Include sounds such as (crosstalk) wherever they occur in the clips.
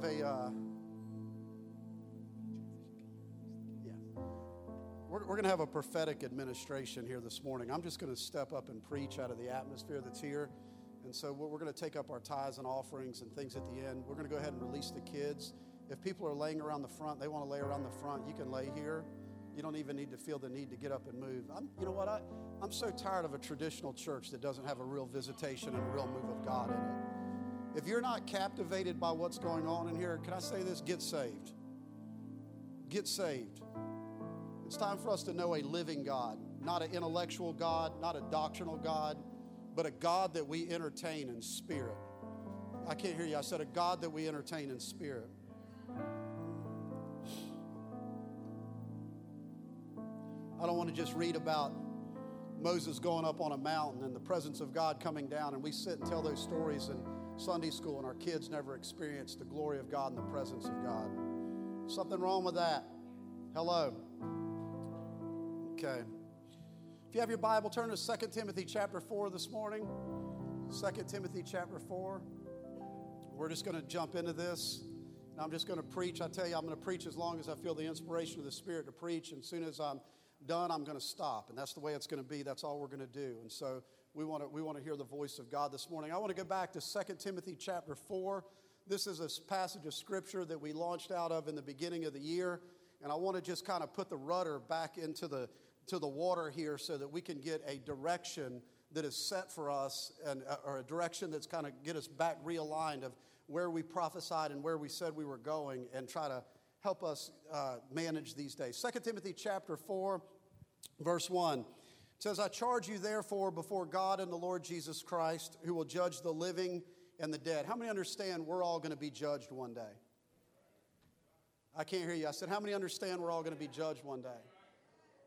have a. Uh, yeah. We're, we're going to have a prophetic administration here this morning. I'm just going to step up and preach out of the atmosphere that's here. And so we're going to take up our tithes and offerings and things at the end. We're going to go ahead and release the kids. If people are laying around the front, they want to lay around the front, you can lay here. You don't even need to feel the need to get up and move. I'm, you know what? I, I'm so tired of a traditional church that doesn't have a real visitation and a real move of God in it. If you're not captivated by what's going on in here, can I say this? Get saved. Get saved. It's time for us to know a living God, not an intellectual God, not a doctrinal God, but a God that we entertain in spirit. I can't hear you. I said a God that we entertain in spirit. I don't want to just read about Moses going up on a mountain and the presence of God coming down, and we sit and tell those stories in Sunday school, and our kids never experience the glory of God and the presence of God. Something wrong with that? Hello. Okay. If you have your Bible, turn to 2 Timothy chapter 4 this morning. 2 Timothy chapter 4. We're just going to jump into this. And I'm just going to preach. I tell you, I'm going to preach as long as I feel the inspiration of the Spirit to preach. And as soon as I'm done, I'm going to stop. And that's the way it's going to be. That's all we're going to do. And so we want to, we want to hear the voice of God this morning. I want to go back to 2 Timothy chapter 4. This is a passage of scripture that we launched out of in the beginning of the year. And I want to just kind of put the rudder back into the, to the water here so that we can get a direction that is set for us and, uh, or a direction that's kind of get us back realigned of where we prophesied and where we said we were going and try to help us uh, manage these days. 2 Timothy chapter 4, verse 1 says, I charge you therefore before God and the Lord Jesus Christ, who will judge the living and the dead. How many understand we're all going to be judged one day? I can't hear you. I said, How many understand we're all going to be judged one day?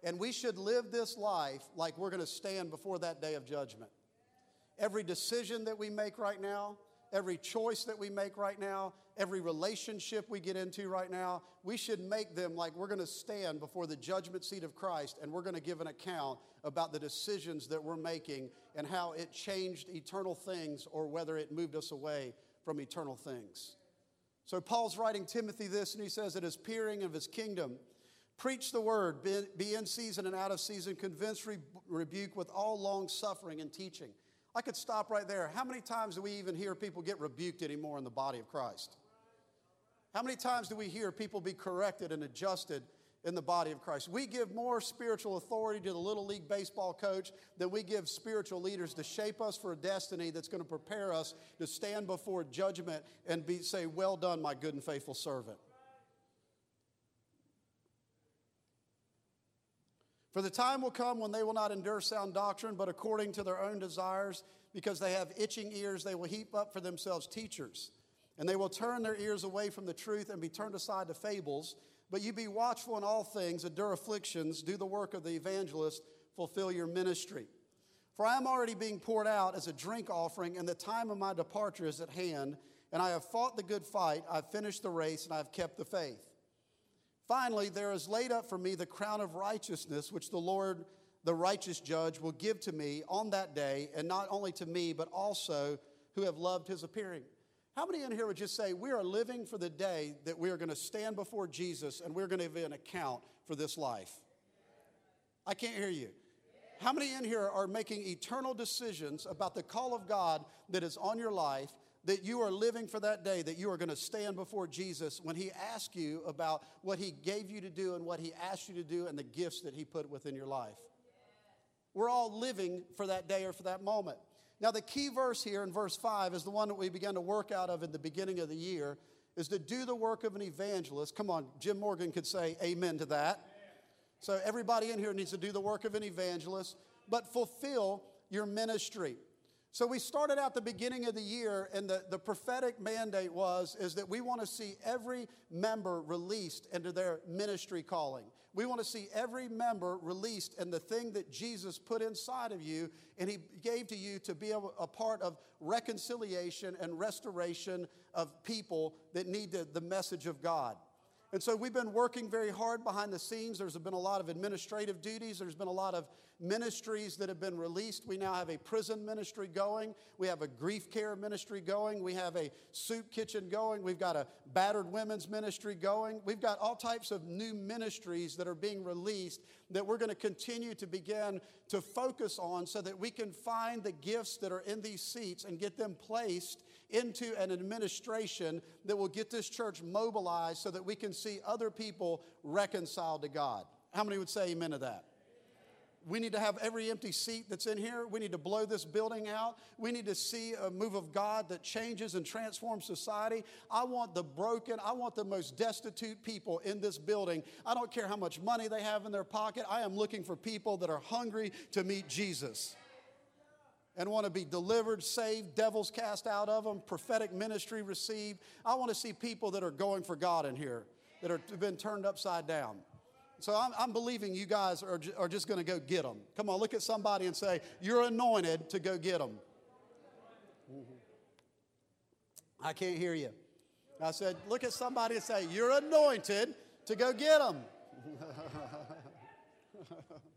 And we should live this life like we're going to stand before that day of judgment. Every decision that we make right now, every choice that we make right now, every relationship we get into right now, we should make them like we're going to stand before the judgment seat of Christ and we're going to give an account about the decisions that we're making and how it changed eternal things or whether it moved us away from eternal things. So Paul's writing Timothy this and he says, It is peering of his kingdom. Preach the word, be in season and out of season, convince, rebuke with all long suffering and teaching. I could stop right there. How many times do we even hear people get rebuked anymore in the body of Christ? How many times do we hear people be corrected and adjusted in the body of Christ? We give more spiritual authority to the little league baseball coach than we give spiritual leaders to shape us for a destiny that's going to prepare us to stand before judgment and be say, "Well done, my good and faithful servant." For the time will come when they will not endure sound doctrine, but according to their own desires, because they have itching ears, they will heap up for themselves teachers. And they will turn their ears away from the truth and be turned aside to fables. But you be watchful in all things, endure afflictions, do the work of the evangelist, fulfill your ministry. For I am already being poured out as a drink offering, and the time of my departure is at hand. And I have fought the good fight, I've finished the race, and I've kept the faith. Finally, there is laid up for me the crown of righteousness, which the Lord, the righteous judge, will give to me on that day, and not only to me, but also who have loved his appearing. How many in here would just say, We are living for the day that we are going to stand before Jesus and we're going to give an account for this life? I can't hear you. How many in here are making eternal decisions about the call of God that is on your life that you are living for that day that you are going to stand before Jesus when he asks you about what he gave you to do and what he asked you to do and the gifts that he put within your life. We're all living for that day or for that moment. Now, the key verse here in verse 5 is the one that we began to work out of in the beginning of the year is to do the work of an evangelist. Come on, Jim Morgan could say amen to that. So, everybody in here needs to do the work of an evangelist, but fulfill your ministry. So we started out the beginning of the year, and the, the prophetic mandate was is that we want to see every member released into their ministry calling. We want to see every member released in the thing that Jesus put inside of you and he gave to you to be a, a part of reconciliation and restoration of people that need the, the message of God. And so we've been working very hard behind the scenes. There's been a lot of administrative duties. There's been a lot of ministries that have been released. We now have a prison ministry going. We have a grief care ministry going. We have a soup kitchen going. We've got a battered women's ministry going. We've got all types of new ministries that are being released that we're going to continue to begin to focus on so that we can find the gifts that are in these seats and get them placed into an administration that will get this church mobilized so that we can see other people reconciled to God. How many would say amen to that? We need to have every empty seat that's in here. We need to blow this building out. We need to see a move of God that changes and transforms society. I want the broken, I want the most destitute people in this building. I don't care how much money they have in their pocket. I am looking for people that are hungry to meet Jesus and want to be delivered, saved, devils cast out of them, prophetic ministry received. I want to see people that are going for God in here, that have been turned upside down. So I'm, I'm believing you guys are, are just going to go get them. Come on, look at somebody and say, You're anointed to go get them. Mm-hmm. I can't hear you. I said, Look at somebody and say, You're anointed to go get them. (laughs)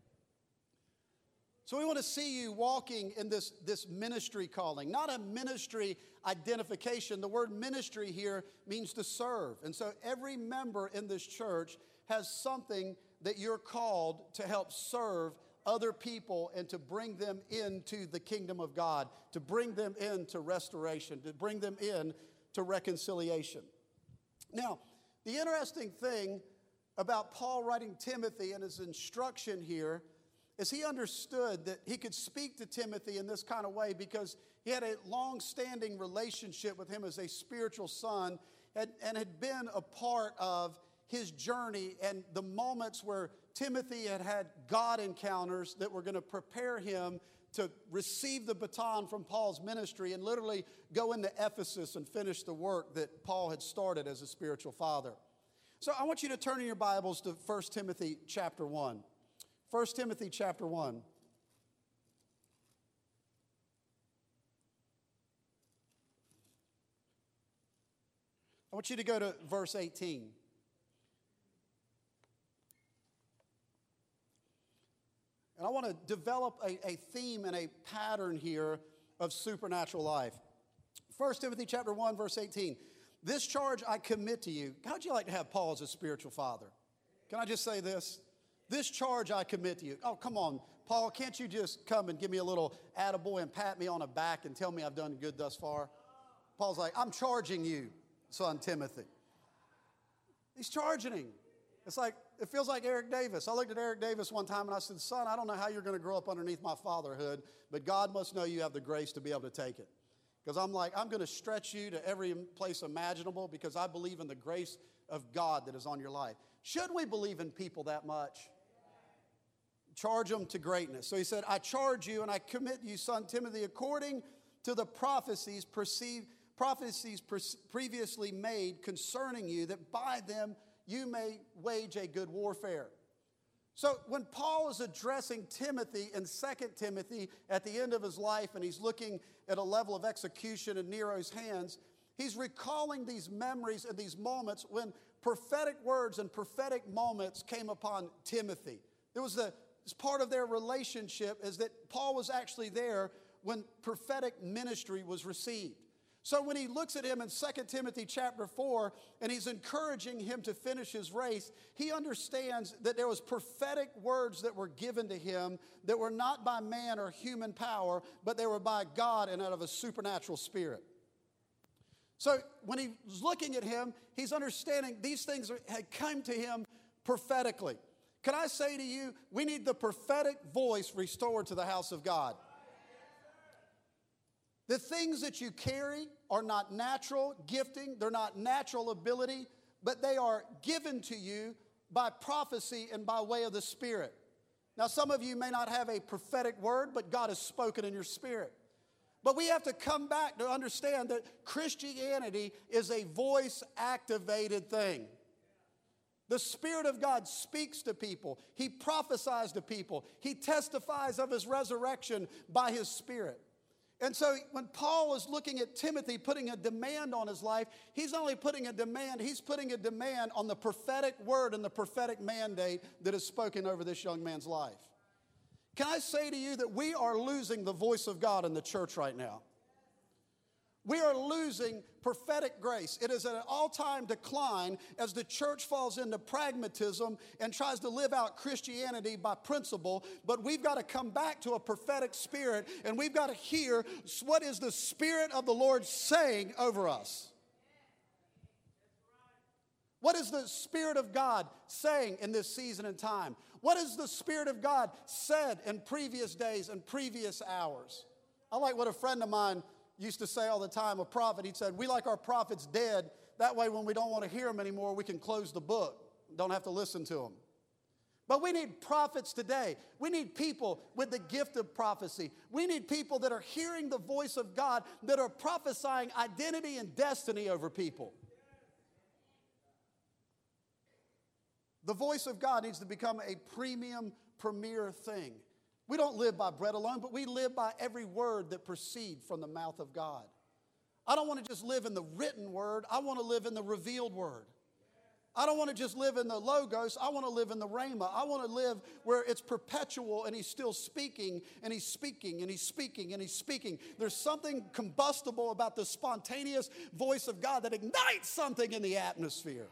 So we want to see you walking in this, this ministry calling, not a ministry identification. The word ministry here means to serve. And so every member in this church has something that you're called to help serve other people and to bring them into the kingdom of God, to bring them into restoration, to bring them in to reconciliation. Now, the interesting thing about Paul writing Timothy and his instruction here is he understood that he could speak to Timothy in this kind of way because he had a long standing relationship with him as a spiritual son and, and had been a part of his journey and the moments where Timothy had had God encounters that were going to prepare him to receive the baton from Paul's ministry and literally go into Ephesus and finish the work that Paul had started as a spiritual father. So I want you to turn in your Bibles to 1 Timothy chapter 1. 1 Timothy chapter 1. I want you to go to verse 18. And I want to develop a, a theme and a pattern here of supernatural life. 1 Timothy chapter 1, verse 18. This charge I commit to you. How'd you like to have Paul as a spiritual father? Can I just say this? This charge I commit to you. Oh, come on, Paul, can't you just come and give me a little attaboy and pat me on the back and tell me I've done good thus far? Paul's like, I'm charging you, son Timothy. He's charging him. It's like, it feels like Eric Davis. I looked at Eric Davis one time and I said, Son, I don't know how you're going to grow up underneath my fatherhood, but God must know you have the grace to be able to take it. Because I'm like, I'm going to stretch you to every place imaginable because I believe in the grace of God that is on your life. Shouldn't we believe in people that much? Charge them to greatness. So he said, I charge you and I commit you, son Timothy, according to the prophecies perceived, prophecies previously made concerning you, that by them you may wage a good warfare. So when Paul is addressing Timothy in 2 Timothy at the end of his life and he's looking at a level of execution in Nero's hands, he's recalling these memories and these moments when prophetic words and prophetic moments came upon Timothy. There was the as part of their relationship is that Paul was actually there when prophetic ministry was received. So when he looks at him in 2 Timothy chapter 4 and he's encouraging him to finish his race, he understands that there was prophetic words that were given to him that were not by man or human power, but they were by God and out of a supernatural spirit. So when he's looking at him, he's understanding these things had come to him prophetically. Can I say to you, we need the prophetic voice restored to the house of God. The things that you carry are not natural gifting, they're not natural ability, but they are given to you by prophecy and by way of the Spirit. Now, some of you may not have a prophetic word, but God has spoken in your spirit. But we have to come back to understand that Christianity is a voice activated thing. The Spirit of God speaks to people. He prophesies to people. He testifies of His resurrection by His Spirit. And so when Paul is looking at Timothy putting a demand on his life, he's only putting a demand, he's putting a demand on the prophetic word and the prophetic mandate that is spoken over this young man's life. Can I say to you that we are losing the voice of God in the church right now? We are losing prophetic grace. It is at an all time decline as the church falls into pragmatism and tries to live out Christianity by principle. But we've got to come back to a prophetic spirit and we've got to hear what is the Spirit of the Lord saying over us. What is the Spirit of God saying in this season and time? What has the Spirit of God said in previous days and previous hours? I like what a friend of mine used to say all the time, a prophet, he said, We like our prophets dead. That way, when we don't want to hear them anymore, we can close the book, don't have to listen to them. But we need prophets today. We need people with the gift of prophecy. We need people that are hearing the voice of God, that are prophesying identity and destiny over people. The voice of God needs to become a premium, premier thing. We don't live by bread alone, but we live by every word that proceeds from the mouth of God. I don't want to just live in the written word, I want to live in the revealed word. I don't want to just live in the logos. I want to live in the rhema. I want to live where it's perpetual and he's still speaking and he's speaking and he's speaking and he's speaking. There's something combustible about the spontaneous voice of God that ignites something in the atmosphere.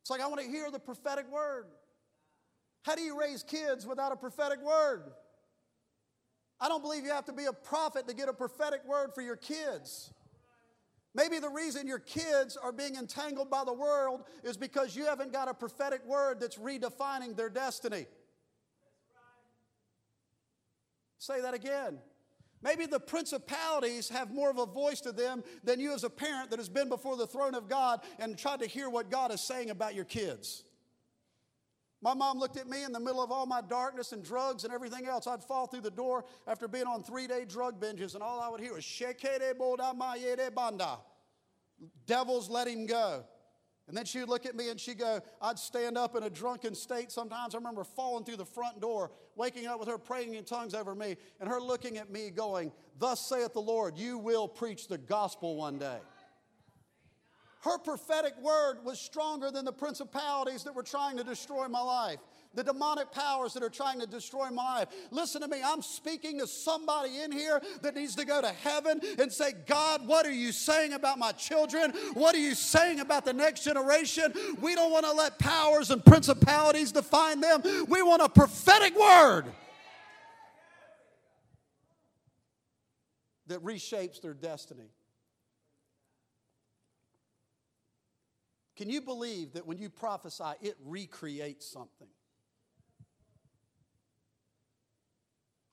It's like I want to hear the prophetic word. How do you raise kids without a prophetic word? I don't believe you have to be a prophet to get a prophetic word for your kids. Maybe the reason your kids are being entangled by the world is because you haven't got a prophetic word that's redefining their destiny. Say that again. Maybe the principalities have more of a voice to them than you as a parent that has been before the throne of God and tried to hear what God is saying about your kids. My mom looked at me in the middle of all my darkness and drugs and everything else. I'd fall through the door after being on three day drug binges, and all I would hear was, Shekere banda. Devils let him go. And then she would look at me and she'd go, I'd stand up in a drunken state sometimes. I remember falling through the front door, waking up with her praying in tongues over me, and her looking at me going, Thus saith the Lord, you will preach the gospel one day. Her prophetic word was stronger than the principalities that were trying to destroy my life the demonic powers that are trying to destroy my life. Listen to me, I'm speaking to somebody in here that needs to go to heaven and say, God, what are you saying about my children? What are you saying about the next generation? We don't want to let powers and principalities define them. We want a prophetic word that reshapes their destiny. Can you believe that when you prophesy, it recreates something?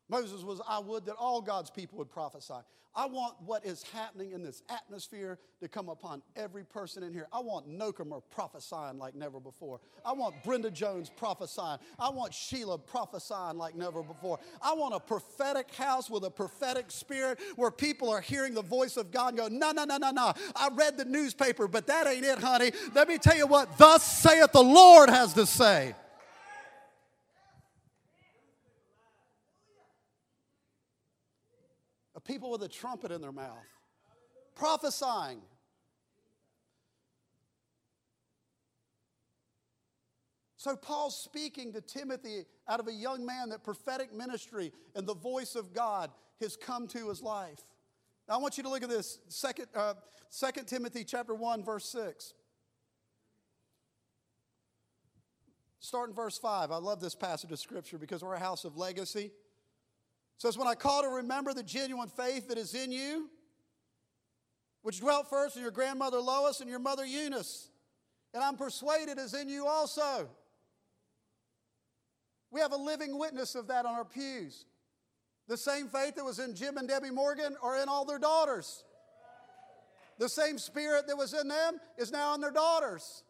Moses was, I would that all God's people would prophesy. I want what is happening in this atmosphere to come upon every person in here. I want Nokomer prophesying like never before. I want Brenda Jones prophesying. I want Sheila prophesying like never before. I want a prophetic house with a prophetic spirit where people are hearing the voice of God and go, no, no, no, no, no. I read the newspaper, but that ain't it, honey. Let me tell you what, thus saith the Lord has to say. People with a trumpet in their mouth, prophesying. So, Paul's speaking to Timothy out of a young man that prophetic ministry and the voice of God has come to his life. Now, I want you to look at this, Second, uh, 2 Timothy chapter 1, verse 6. Start in verse 5. I love this passage of scripture because we're a house of legacy says, When I call to remember the genuine faith that is in you, which dwelt first in your grandmother Lois and your mother Eunice, and I'm persuaded is in you also. We have a living witness of that on our pews. The same faith that was in Jim and Debbie Morgan are in all their daughters. The same spirit that was in them is now in their daughters.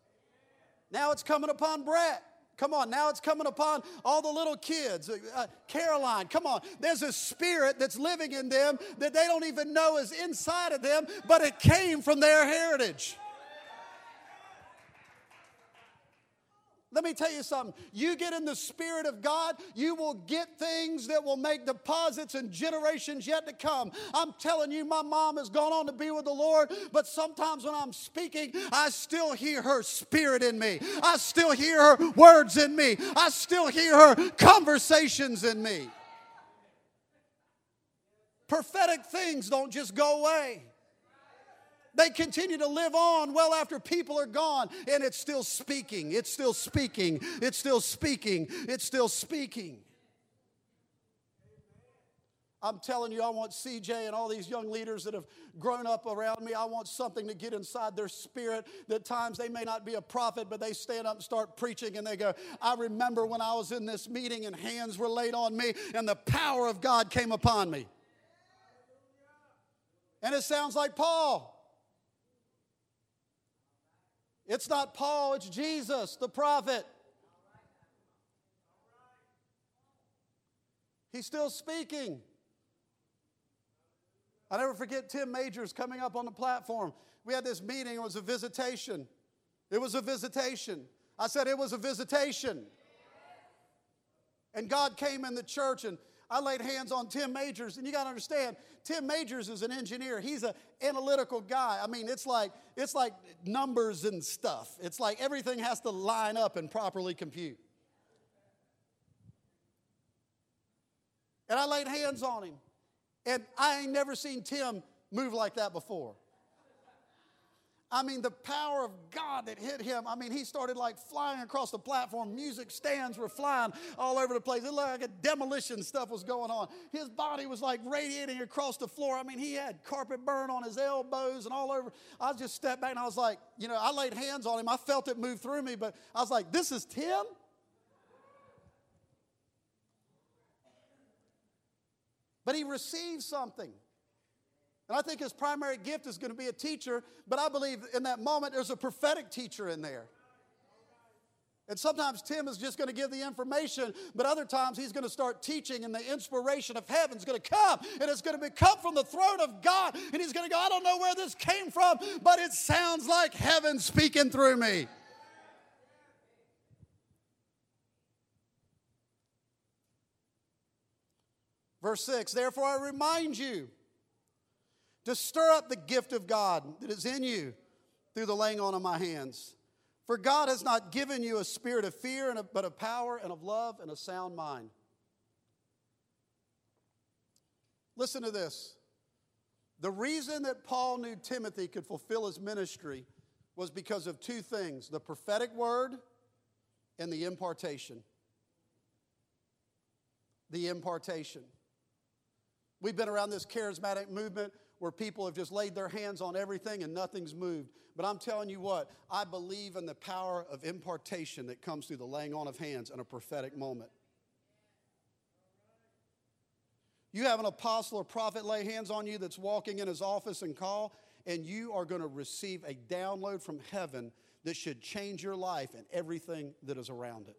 Now it's coming upon Brett. Come on, now it's coming upon all the little kids. Uh, uh, Caroline, come on. There's a spirit that's living in them that they don't even know is inside of them, but it came from their heritage. Let me tell you something. You get in the Spirit of God, you will get things that will make deposits in generations yet to come. I'm telling you, my mom has gone on to be with the Lord, but sometimes when I'm speaking, I still hear her spirit in me. I still hear her words in me. I still hear her conversations in me. Prophetic things don't just go away. They continue to live on well after people are gone, and it's still speaking, it's still speaking, it's still speaking, it's still speaking. I'm telling you, I want CJ and all these young leaders that have grown up around me. I want something to get inside their spirit that times they may not be a prophet, but they stand up and start preaching and they go, I remember when I was in this meeting and hands were laid on me and the power of God came upon me. And it sounds like Paul. It's not Paul, it's Jesus, the prophet. He's still speaking. I never forget Tim Majors coming up on the platform. We had this meeting, it was a visitation. It was a visitation. I said it was a visitation. And God came in the church and I laid hands on Tim Majors, and you got to understand, Tim Majors is an engineer. He's an analytical guy. I mean, it's like it's like numbers and stuff. It's like everything has to line up and properly compute. And I laid hands on him, and I ain't never seen Tim move like that before. I mean, the power of God that hit him. I mean, he started like flying across the platform. Music stands were flying all over the place. It looked like a demolition stuff was going on. His body was like radiating across the floor. I mean, he had carpet burn on his elbows and all over. I just stepped back and I was like, you know, I laid hands on him. I felt it move through me, but I was like, this is Tim? But he received something. And I think his primary gift is going to be a teacher, but I believe in that moment there's a prophetic teacher in there. And sometimes Tim is just going to give the information, but other times he's going to start teaching, and the inspiration of heaven is going to come, and it's going to come from the throne of God. And he's going to go, I don't know where this came from, but it sounds like heaven speaking through me. Verse 6 Therefore I remind you to stir up the gift of God that is in you through the laying on of my hands. For God has not given you a spirit of fear, but of power and of love and a sound mind. Listen to this. The reason that Paul knew Timothy could fulfill his ministry was because of two things the prophetic word and the impartation. The impartation. We've been around this charismatic movement where people have just laid their hands on everything and nothing's moved. But I'm telling you what, I believe in the power of impartation that comes through the laying on of hands in a prophetic moment. You have an apostle or prophet lay hands on you that's walking in his office and call, and you are going to receive a download from heaven that should change your life and everything that is around it.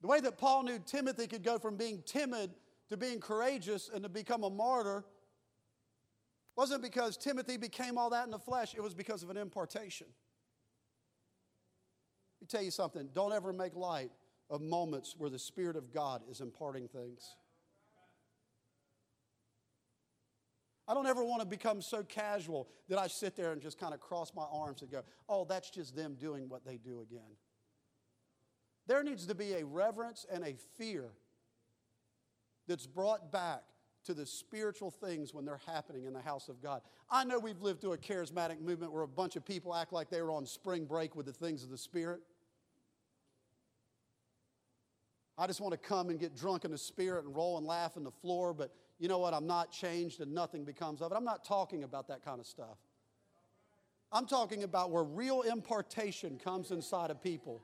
The way that Paul knew Timothy could go from being timid to being courageous and to become a martyr wasn't because Timothy became all that in the flesh, it was because of an impartation. Let me tell you something don't ever make light of moments where the Spirit of God is imparting things. I don't ever want to become so casual that I sit there and just kind of cross my arms and go, oh, that's just them doing what they do again. There needs to be a reverence and a fear that's brought back to the spiritual things when they're happening in the house of God. I know we've lived through a charismatic movement where a bunch of people act like they were on spring break with the things of the Spirit. I just want to come and get drunk in the Spirit and roll and laugh on the floor, but you know what? I'm not changed and nothing becomes of it. I'm not talking about that kind of stuff. I'm talking about where real impartation comes inside of people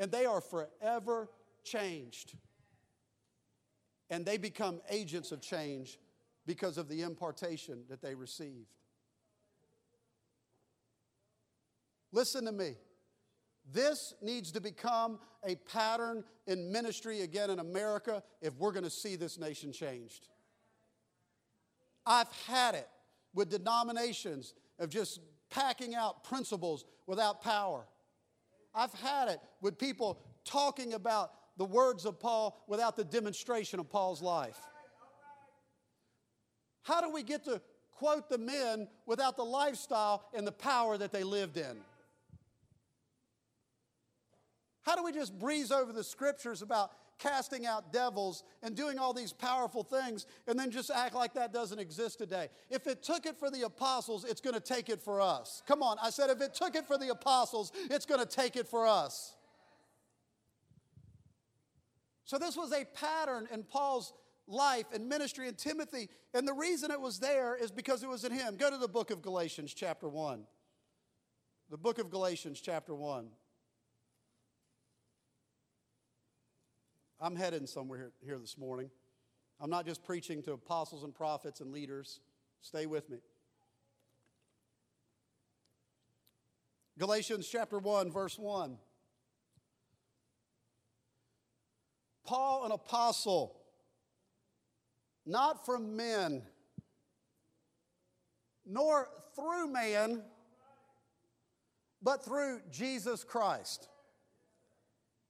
and they are forever changed. And they become agents of change because of the impartation that they received. Listen to me. This needs to become a pattern in ministry again in America if we're going to see this nation changed. I've had it with denominations of just packing out principles without power. I've had it with people talking about the words of Paul without the demonstration of Paul's life. How do we get to quote the men without the lifestyle and the power that they lived in? How do we just breeze over the scriptures about casting out devils and doing all these powerful things and then just act like that doesn't exist today? If it took it for the apostles, it's going to take it for us. Come on, I said, if it took it for the apostles, it's going to take it for us. So, this was a pattern in Paul's life and ministry in Timothy. And the reason it was there is because it was in him. Go to the book of Galatians, chapter 1. The book of Galatians, chapter 1. I'm heading somewhere here this morning. I'm not just preaching to apostles and prophets and leaders. Stay with me. Galatians chapter 1, verse 1. Paul, an apostle not from men, nor through man, but through Jesus Christ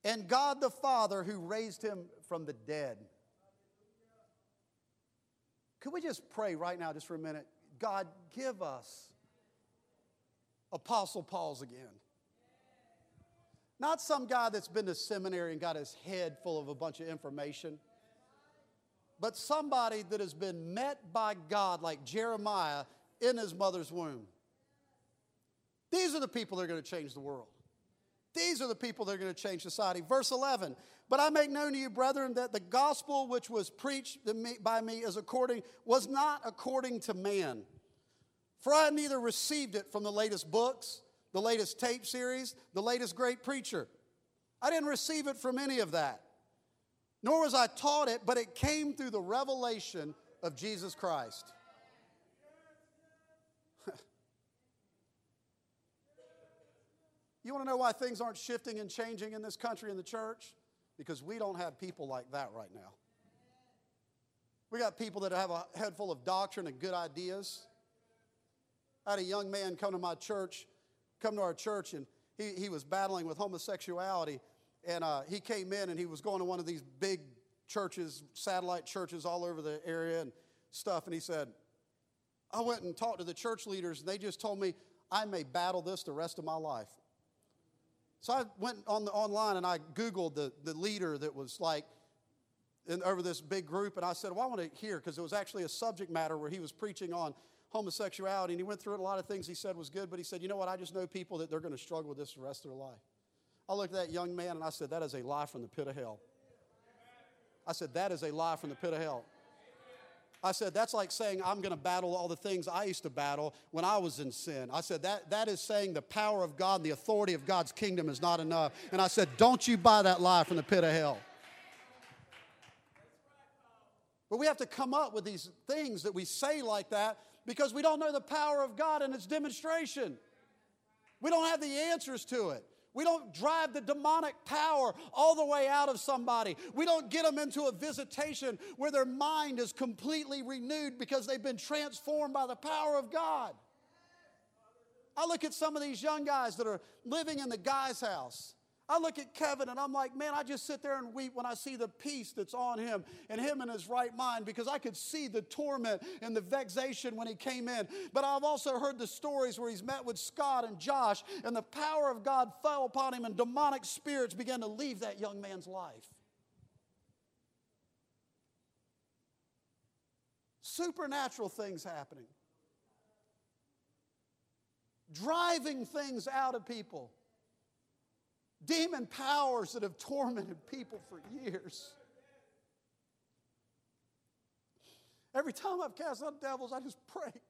and God the Father who raised him from the dead. Could we just pray right now, just for a minute? God, give us Apostle Paul's again. Not some guy that's been to seminary and got his head full of a bunch of information but somebody that has been met by God like Jeremiah in his mother's womb. These are the people that are going to change the world. These are the people that are going to change society. Verse 11, but I make known to you, brethren, that the gospel which was preached by me is according, was not according to man. For I neither received it from the latest books, the latest tape series, the latest great preacher. I didn't receive it from any of that nor was I taught it, but it came through the revelation of Jesus Christ. You want to know why things aren't shifting and changing in this country and the church? Because we don't have people like that right now. We got people that have a head full of doctrine and good ideas. I had a young man come to my church, come to our church, and he, he was battling with homosexuality and uh, he came in and he was going to one of these big churches, satellite churches all over the area and stuff. And he said, I went and talked to the church leaders, and they just told me I may battle this the rest of my life. So I went on the, online and I Googled the, the leader that was like in, over this big group, and I said, Well, I want to hear, because it was actually a subject matter where he was preaching on homosexuality, and he went through it. A lot of things he said was good, but he said, You know what? I just know people that they're going to struggle with this the rest of their life. I looked at that young man and I said, That is a lie from the pit of hell. I said, That is a lie from the pit of hell. I said, that's like saying I'm going to battle all the things I used to battle when I was in sin. I said, that, that is saying the power of God and the authority of God's kingdom is not enough. And I said, don't you buy that lie from the pit of hell. But we have to come up with these things that we say like that because we don't know the power of God and its demonstration. We don't have the answers to it. We don't drive the demonic power all the way out of somebody. We don't get them into a visitation where their mind is completely renewed because they've been transformed by the power of God. I look at some of these young guys that are living in the guy's house. I look at Kevin and I'm like, man, I just sit there and weep when I see the peace that's on him and him in his right mind because I could see the torment and the vexation when he came in. But I've also heard the stories where he's met with Scott and Josh and the power of God fell upon him and demonic spirits began to leave that young man's life. Supernatural things happening, driving things out of people demon powers that have tormented people for years. Every time I've cast out devils, I just break.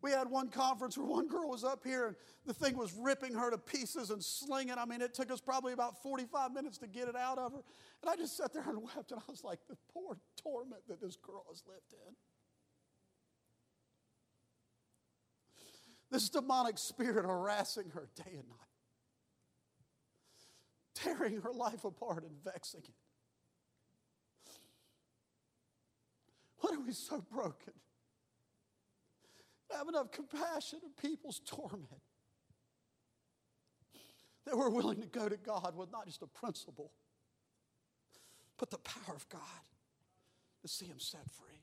We had one conference where one girl was up here and the thing was ripping her to pieces and slinging. I mean, it took us probably about 45 minutes to get it out of her. And I just sat there and (laughs) wept and I was like, the poor torment that this girl has lived in. This demonic spirit harassing her day and night, tearing her life apart and vexing it. What are we so broken? have enough compassion of people's torment that we're willing to go to God with not just a principle, but the power of God to see Him set free.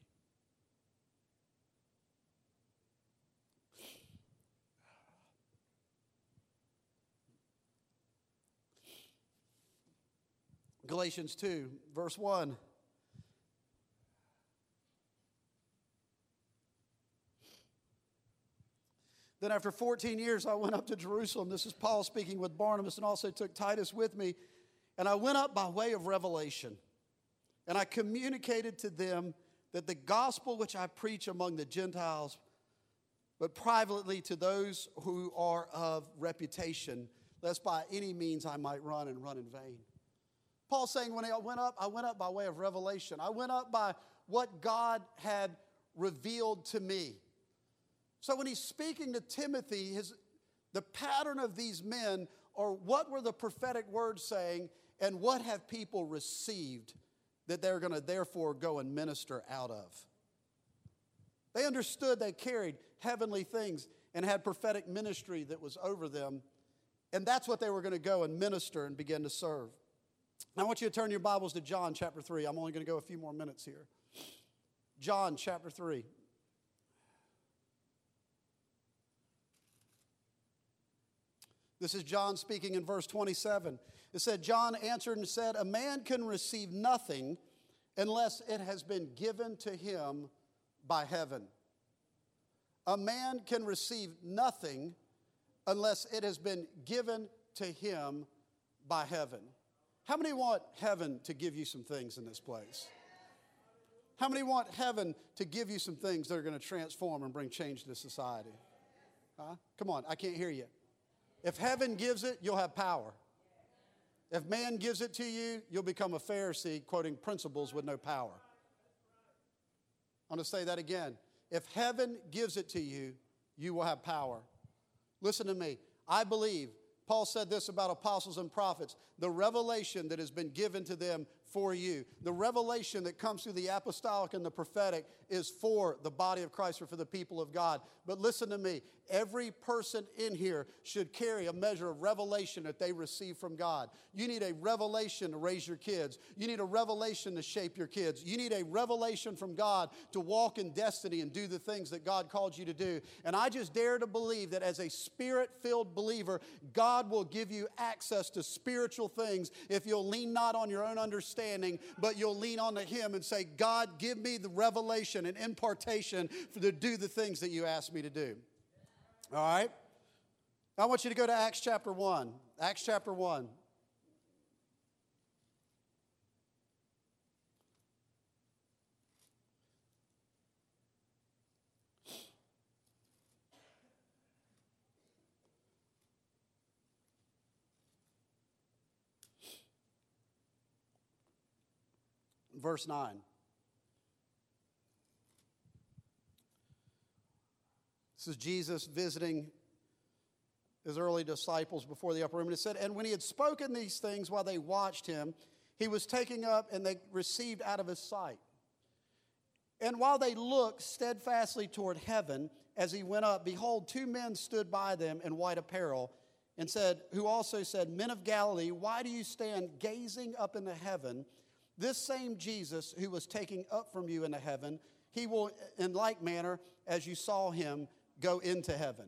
Galatians 2, verse 1. Then, after 14 years, I went up to Jerusalem. This is Paul speaking with Barnabas, and also took Titus with me. And I went up by way of revelation. And I communicated to them that the gospel which I preach among the Gentiles, but privately to those who are of reputation, lest by any means I might run and run in vain. Paul's saying, when I went up, I went up by way of revelation. I went up by what God had revealed to me. So when he's speaking to Timothy, his, the pattern of these men are what were the prophetic words saying and what have people received that they're going to therefore go and minister out of. They understood they carried heavenly things and had prophetic ministry that was over them. And that's what they were going to go and minister and begin to serve. I want you to turn your Bibles to John chapter 3. I'm only going to go a few more minutes here. John chapter 3. This is John speaking in verse 27. It said, John answered and said, A man can receive nothing unless it has been given to him by heaven. A man can receive nothing unless it has been given to him by heaven. How many want heaven to give you some things in this place? How many want heaven to give you some things that are going to transform and bring change to society? Huh? Come on, I can't hear you. If heaven gives it, you'll have power. If man gives it to you, you'll become a Pharisee quoting principles with no power. I'm going to say that again. If heaven gives it to you, you will have power. Listen to me. I believe, Paul said this about apostles and prophets the revelation that has been given to them for you. The revelation that comes through the apostolic and the prophetic is for the body of Christ or for the people of God. But listen to me every person in here should carry a measure of revelation that they receive from God. You need a revelation to raise your kids, you need a revelation to shape your kids, you need a revelation from God to walk in destiny and do the things that God called you to do. And I just dare to believe that as a spirit filled believer, God will give you access to spiritual things if you'll lean not on your own understanding, but you'll lean on to Him and say, God, give me the revelation and impartation to do the things that you asked me to do. All right? I want you to go to Acts chapter 1. Acts chapter 1. Verse 9. This is Jesus visiting his early disciples before the upper room. And it said, And when he had spoken these things while they watched him, he was taken up and they received out of his sight. And while they looked steadfastly toward heaven as he went up, behold, two men stood by them in white apparel and said, Who also said, Men of Galilee, why do you stand gazing up into heaven? This same Jesus who was taken up from you into heaven, he will in like manner as you saw him go into heaven.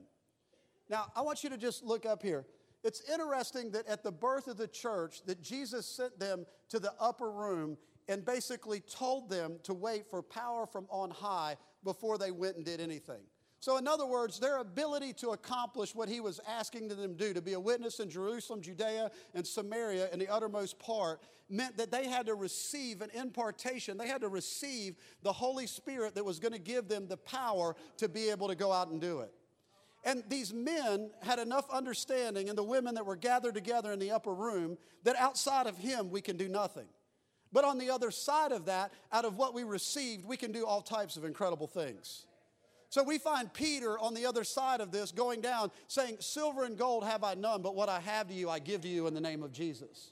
Now, I want you to just look up here. It's interesting that at the birth of the church that Jesus sent them to the upper room and basically told them to wait for power from on high before they went and did anything. So, in other words, their ability to accomplish what he was asking them to do, to be a witness in Jerusalem, Judea, and Samaria, and the uttermost part, meant that they had to receive an impartation. They had to receive the Holy Spirit that was going to give them the power to be able to go out and do it. And these men had enough understanding, and the women that were gathered together in the upper room, that outside of him we can do nothing. But on the other side of that, out of what we received, we can do all types of incredible things. So we find Peter on the other side of this going down saying, Silver and gold have I none, but what I have to you I give to you in the name of Jesus.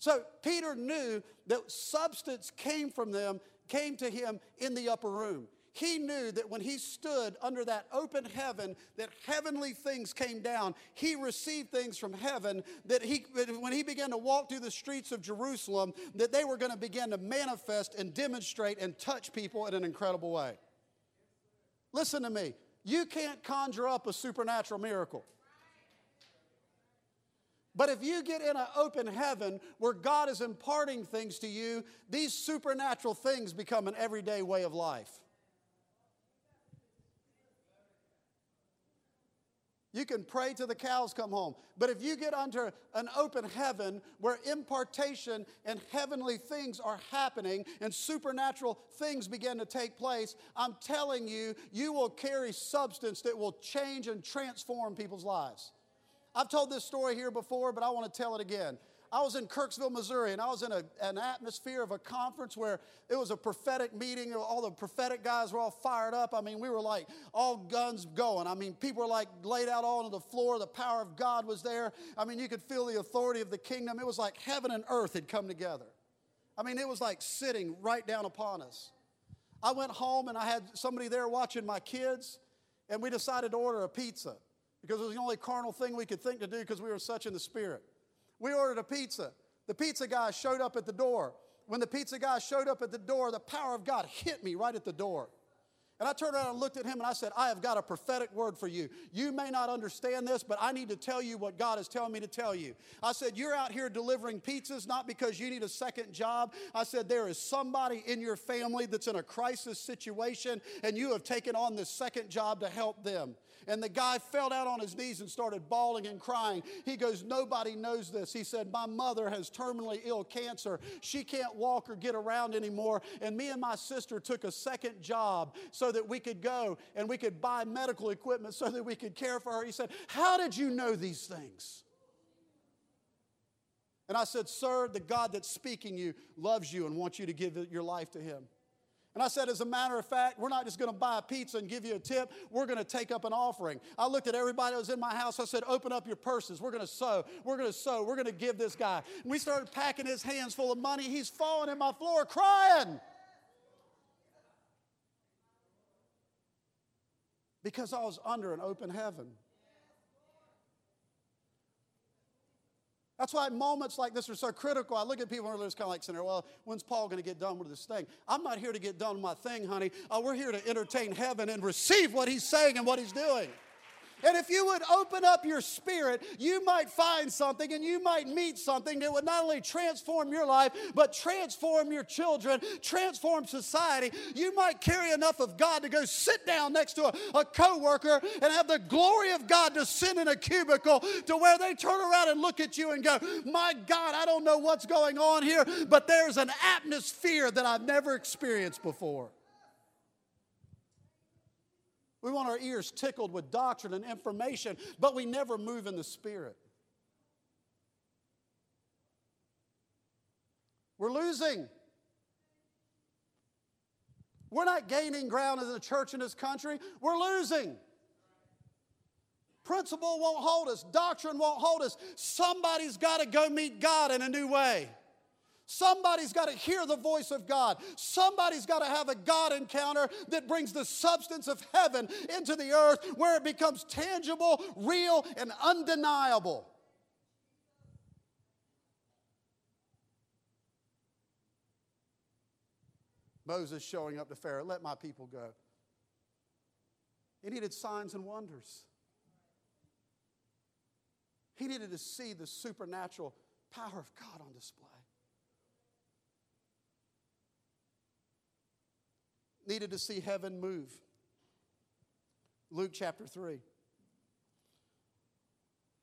So Peter knew that substance came from them, came to him in the upper room. he knew that when he stood under that open heaven, that heavenly things came down. He received things from heaven that he, when he began to walk through the streets of Jerusalem, that they were going to begin to manifest and demonstrate and touch people in an incredible way. Listen to me. You can't conjure up a supernatural miracle. But if you get in an open heaven where God is imparting things to you, these supernatural things become an everyday way of life. You can pray till the cows come home. But if you get under an open heaven where impartation and heavenly things are happening and supernatural things begin to take place, I'm telling you, you will carry substance that will change and transform people's lives. I've told this story here before, but I want to tell it again. I was in Kirksville, Missouri, and I was in a, an atmosphere of a conference where it was a prophetic meeting. All the prophetic guys were all fired up. I mean, we were like all guns going. I mean, people were like laid out all on the floor. The power of God was there. I mean, you could feel the authority of the kingdom. It was like heaven and earth had come together. I mean, it was like sitting right down upon us. I went home and I had somebody there watching my kids, and we decided to order a pizza because it was the only carnal thing we could think to do because we were such in the spirit. We ordered a pizza. The pizza guy showed up at the door. When the pizza guy showed up at the door, the power of God hit me right at the door. And I turned around and looked at him and I said, I have got a prophetic word for you. You may not understand this, but I need to tell you what God is telling me to tell you. I said, You're out here delivering pizzas not because you need a second job. I said, There is somebody in your family that's in a crisis situation, and you have taken on this second job to help them. And the guy fell down on his knees and started bawling and crying. He goes, Nobody knows this. He said, My mother has terminally ill cancer. She can't walk or get around anymore. And me and my sister took a second job so that we could go and we could buy medical equipment so that we could care for her. He said, How did you know these things? And I said, Sir, the God that's speaking you loves you and wants you to give your life to him. And I said, as a matter of fact, we're not just going to buy a pizza and give you a tip. We're going to take up an offering. I looked at everybody that was in my house. I said, open up your purses. We're going to sow. We're going to sow. We're going to give this guy. And we started packing his hands full of money. He's falling in my floor crying. Because I was under an open heaven. That's why moments like this are so critical. I look at people and just kind of like saying, well, when's Paul going to get done with this thing? I'm not here to get done with my thing, honey. Uh, we're here to entertain heaven and receive what he's saying and what he's doing. And if you would open up your spirit, you might find something and you might meet something that would not only transform your life, but transform your children, transform society. You might carry enough of God to go sit down next to a, a coworker and have the glory of God descend in a cubicle to where they turn around and look at you and go, My God, I don't know what's going on here, but there's an atmosphere that I've never experienced before. We want our ears tickled with doctrine and information, but we never move in the Spirit. We're losing. We're not gaining ground as a church in this country, we're losing. Principle won't hold us, doctrine won't hold us. Somebody's got to go meet God in a new way. Somebody's got to hear the voice of God. Somebody's got to have a God encounter that brings the substance of heaven into the earth where it becomes tangible, real, and undeniable. Moses showing up to Pharaoh, let my people go. He needed signs and wonders. He needed to see the supernatural power of God on display. Needed to see heaven move. Luke chapter 3,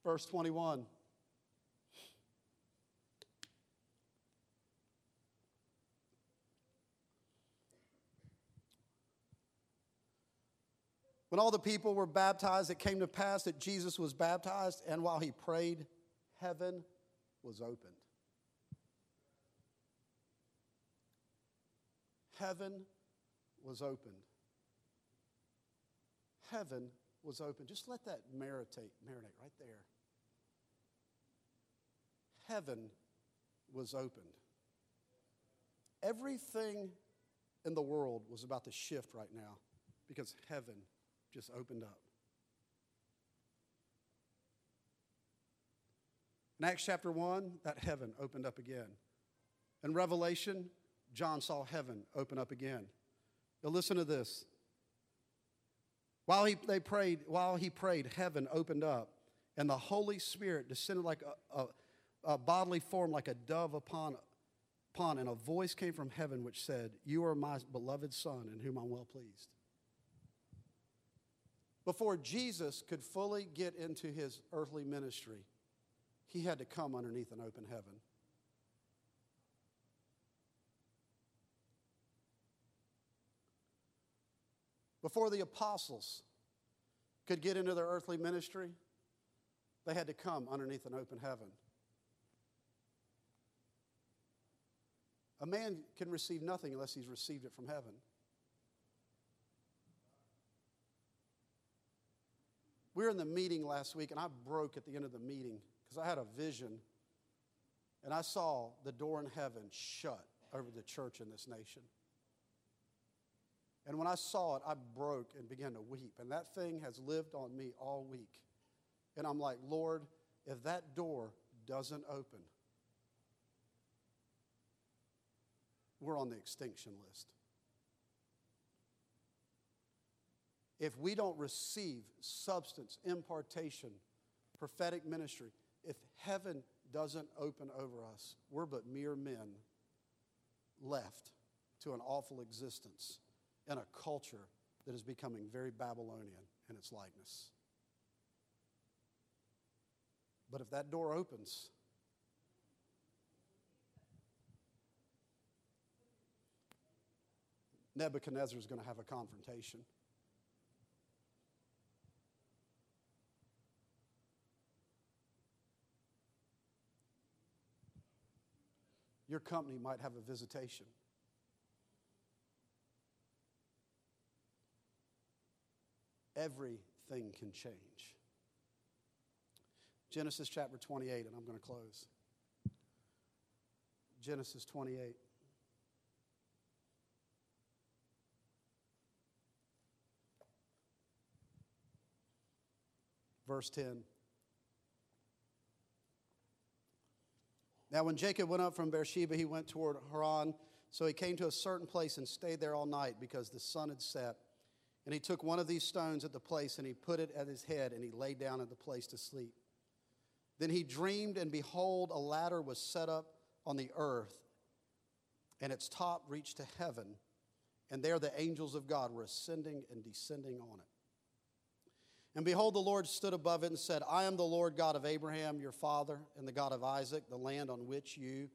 verse 21. When all the people were baptized, it came to pass that Jesus was baptized, and while he prayed, heaven was opened. Heaven was opened. Heaven was opened. Just let that marinate, marinate right there. Heaven was opened. Everything in the world was about to shift right now because heaven just opened up. In Acts chapter 1, that heaven opened up again. In Revelation, John saw heaven open up again. Now listen to this. While he, they prayed, while he prayed, heaven opened up, and the Holy Spirit descended like a, a, a bodily form, like a dove upon, upon, and a voice came from heaven which said, You are my beloved Son, in whom I'm well pleased. Before Jesus could fully get into his earthly ministry, he had to come underneath an open heaven. Before the apostles could get into their earthly ministry, they had to come underneath an open heaven. A man can receive nothing unless he's received it from heaven. We were in the meeting last week, and I broke at the end of the meeting because I had a vision, and I saw the door in heaven shut over the church in this nation. And when I saw it, I broke and began to weep. And that thing has lived on me all week. And I'm like, Lord, if that door doesn't open, we're on the extinction list. If we don't receive substance, impartation, prophetic ministry, if heaven doesn't open over us, we're but mere men left to an awful existence in a culture that is becoming very Babylonian in its likeness. But if that door opens, Nebuchadnezzar is going to have a confrontation. Your company might have a visitation. Everything can change. Genesis chapter 28, and I'm going to close. Genesis 28. Verse 10. Now, when Jacob went up from Beersheba, he went toward Haran. So he came to a certain place and stayed there all night because the sun had set. And he took one of these stones at the place and he put it at his head and he lay down at the place to sleep. Then he dreamed, and behold, a ladder was set up on the earth, and its top reached to heaven. And there the angels of God were ascending and descending on it. And behold, the Lord stood above it and said, I am the Lord God of Abraham, your father, and the God of Isaac, the land on which you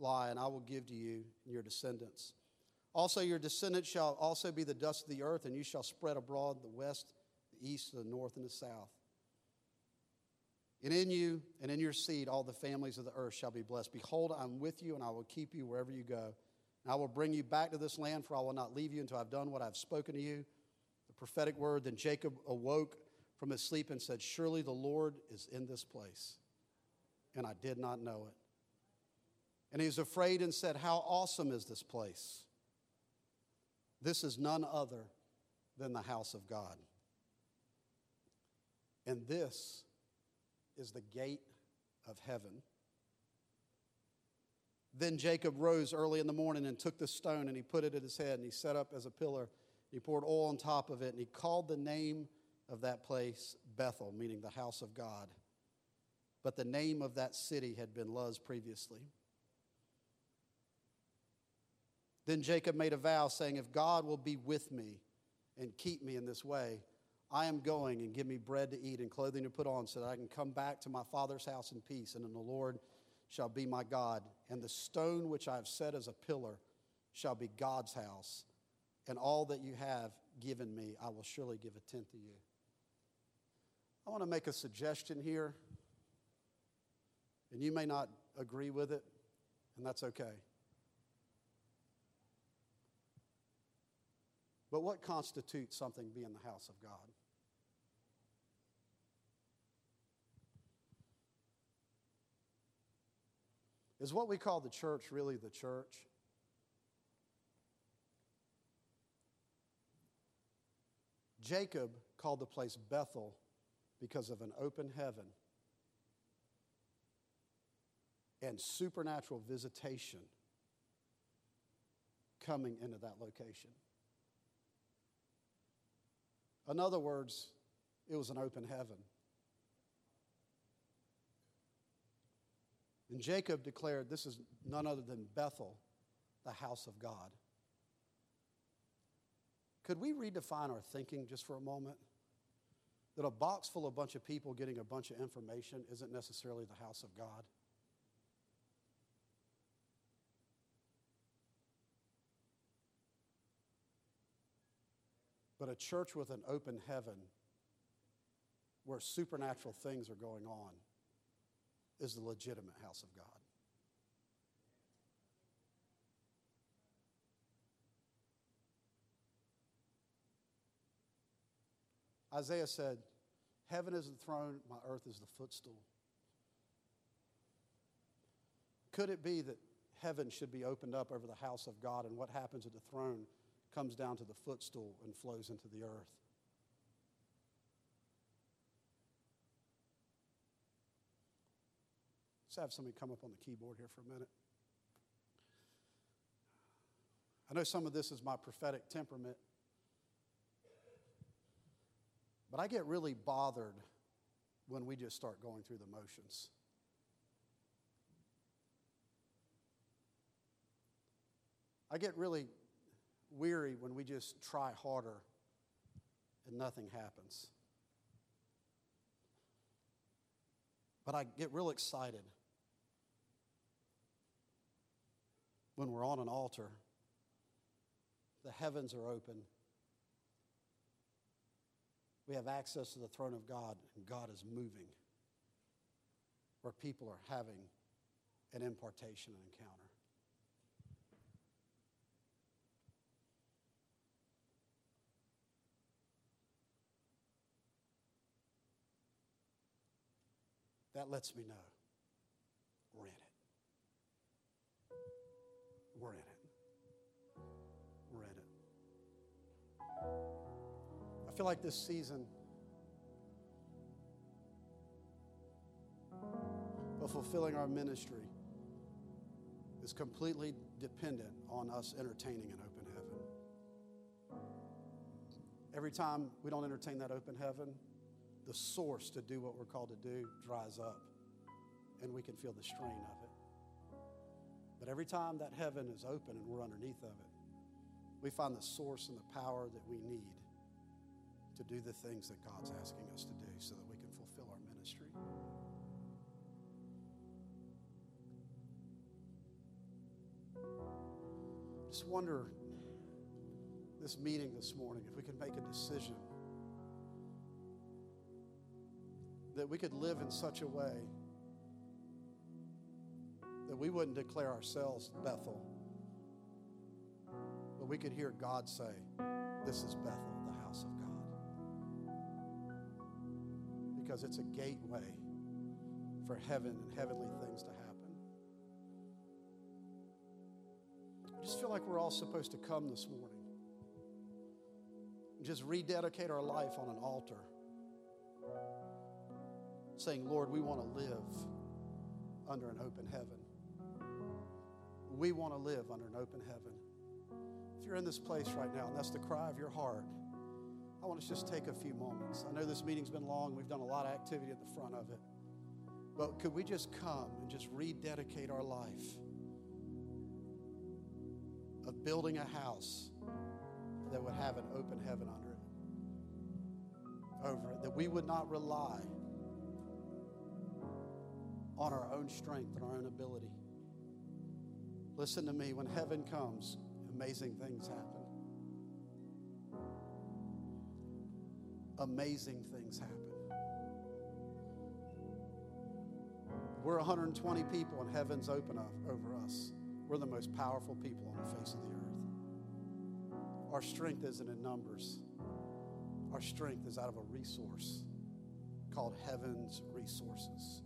lie, and I will give to you and your descendants. Also, your descendants shall also be the dust of the earth, and you shall spread abroad the west, the east, the north, and the south. And in you and in your seed, all the families of the earth shall be blessed. Behold, I'm with you, and I will keep you wherever you go. And I will bring you back to this land, for I will not leave you until I've done what I've spoken to you. The prophetic word. Then Jacob awoke from his sleep and said, Surely the Lord is in this place. And I did not know it. And he was afraid and said, How awesome is this place! This is none other than the house of God. And this is the gate of heaven. Then Jacob rose early in the morning and took the stone and he put it at his head and he set up as a pillar. And he poured oil on top of it and he called the name of that place Bethel, meaning the house of God. But the name of that city had been Luz previously. Then Jacob made a vow, saying, If God will be with me and keep me in this way, I am going and give me bread to eat and clothing to put on so that I can come back to my father's house in peace. And then the Lord shall be my God. And the stone which I have set as a pillar shall be God's house. And all that you have given me, I will surely give a tenth to you. I want to make a suggestion here. And you may not agree with it, and that's okay. But what constitutes something being the house of God? Is what we call the church really the church? Jacob called the place Bethel because of an open heaven and supernatural visitation coming into that location. In other words, it was an open heaven. And Jacob declared, This is none other than Bethel, the house of God. Could we redefine our thinking just for a moment? That a box full of a bunch of people getting a bunch of information isn't necessarily the house of God. But a church with an open heaven where supernatural things are going on is the legitimate house of God. Isaiah said, Heaven is the throne, my earth is the footstool. Could it be that heaven should be opened up over the house of God and what happens at the throne comes down to the footstool and flows into the earth? Let's have somebody come up on the keyboard here for a minute. I know some of this is my prophetic temperament, but I get really bothered when we just start going through the motions. I get really weary when we just try harder and nothing happens. But I get real excited when we're on an altar, the heavens are open. We have access to the throne of God, and God is moving where people are having an impartation and encounter. That lets me know we're in it. We're in it. We're in it. I feel like this season of fulfilling our ministry is completely dependent on us entertaining an open heaven. Every time we don't entertain that open heaven, the source to do what we're called to do dries up, and we can feel the strain of it. But every time that heaven is open and we're underneath of it, we find the source and the power that we need to do the things that God's asking us to do so that we can fulfill our ministry. Just wonder this meeting this morning if we can make a decision that we could live in such a way that we wouldn't declare ourselves Bethel, but we could hear God say, This is Bethel, the house of God. Because it's a gateway for heaven and heavenly things to happen. I just feel like we're all supposed to come this morning and just rededicate our life on an altar, saying, Lord, we want to live under an open heaven. We want to live under an open heaven. If you're in this place right now and that's the cry of your heart, I want to just take a few moments. I know this meeting's been long, we've done a lot of activity at the front of it. But could we just come and just rededicate our life of building a house that would have an open heaven under it, over it, that we would not rely on our own strength and our own ability Listen to me, when heaven comes, amazing things happen. Amazing things happen. We're 120 people and heaven's open up over us. We're the most powerful people on the face of the earth. Our strength isn't in numbers. Our strength is out of a resource called heaven's resources.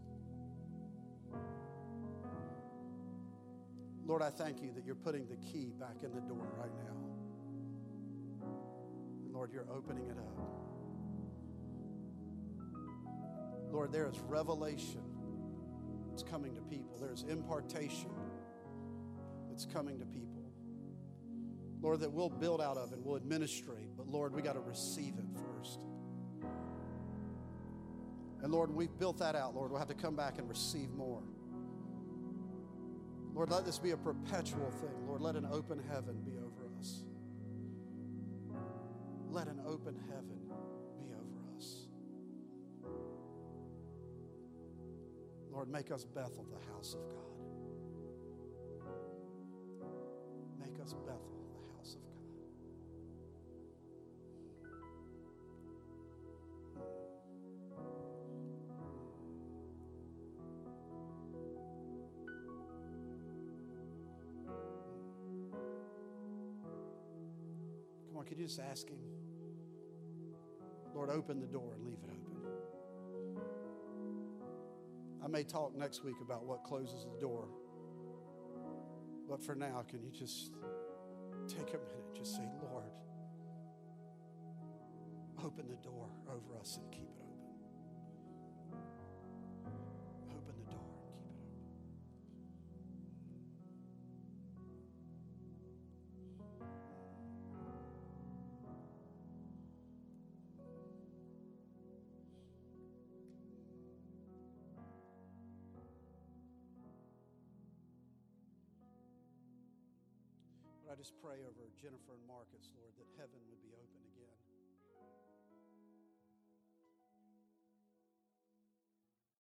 Lord, I thank you that you're putting the key back in the door right now. And Lord, you're opening it up. Lord, there is revelation that's coming to people, there's impartation that's coming to people. Lord, that we'll build out of and we'll administrate, but Lord, we got to receive it first. And Lord, we've built that out, Lord, we'll have to come back and receive more. Lord, let this be a perpetual thing. Lord, let an open heaven be over us. Let an open heaven be over us. Lord, make us Bethel, the house of God. Make us Bethel. Could you just ask Him? Lord, open the door and leave it open. I may talk next week about what closes the door. But for now, can you just take a minute just say, Lord, open the door over us and keep it I pray over Jennifer and Marcus, Lord, that heaven would.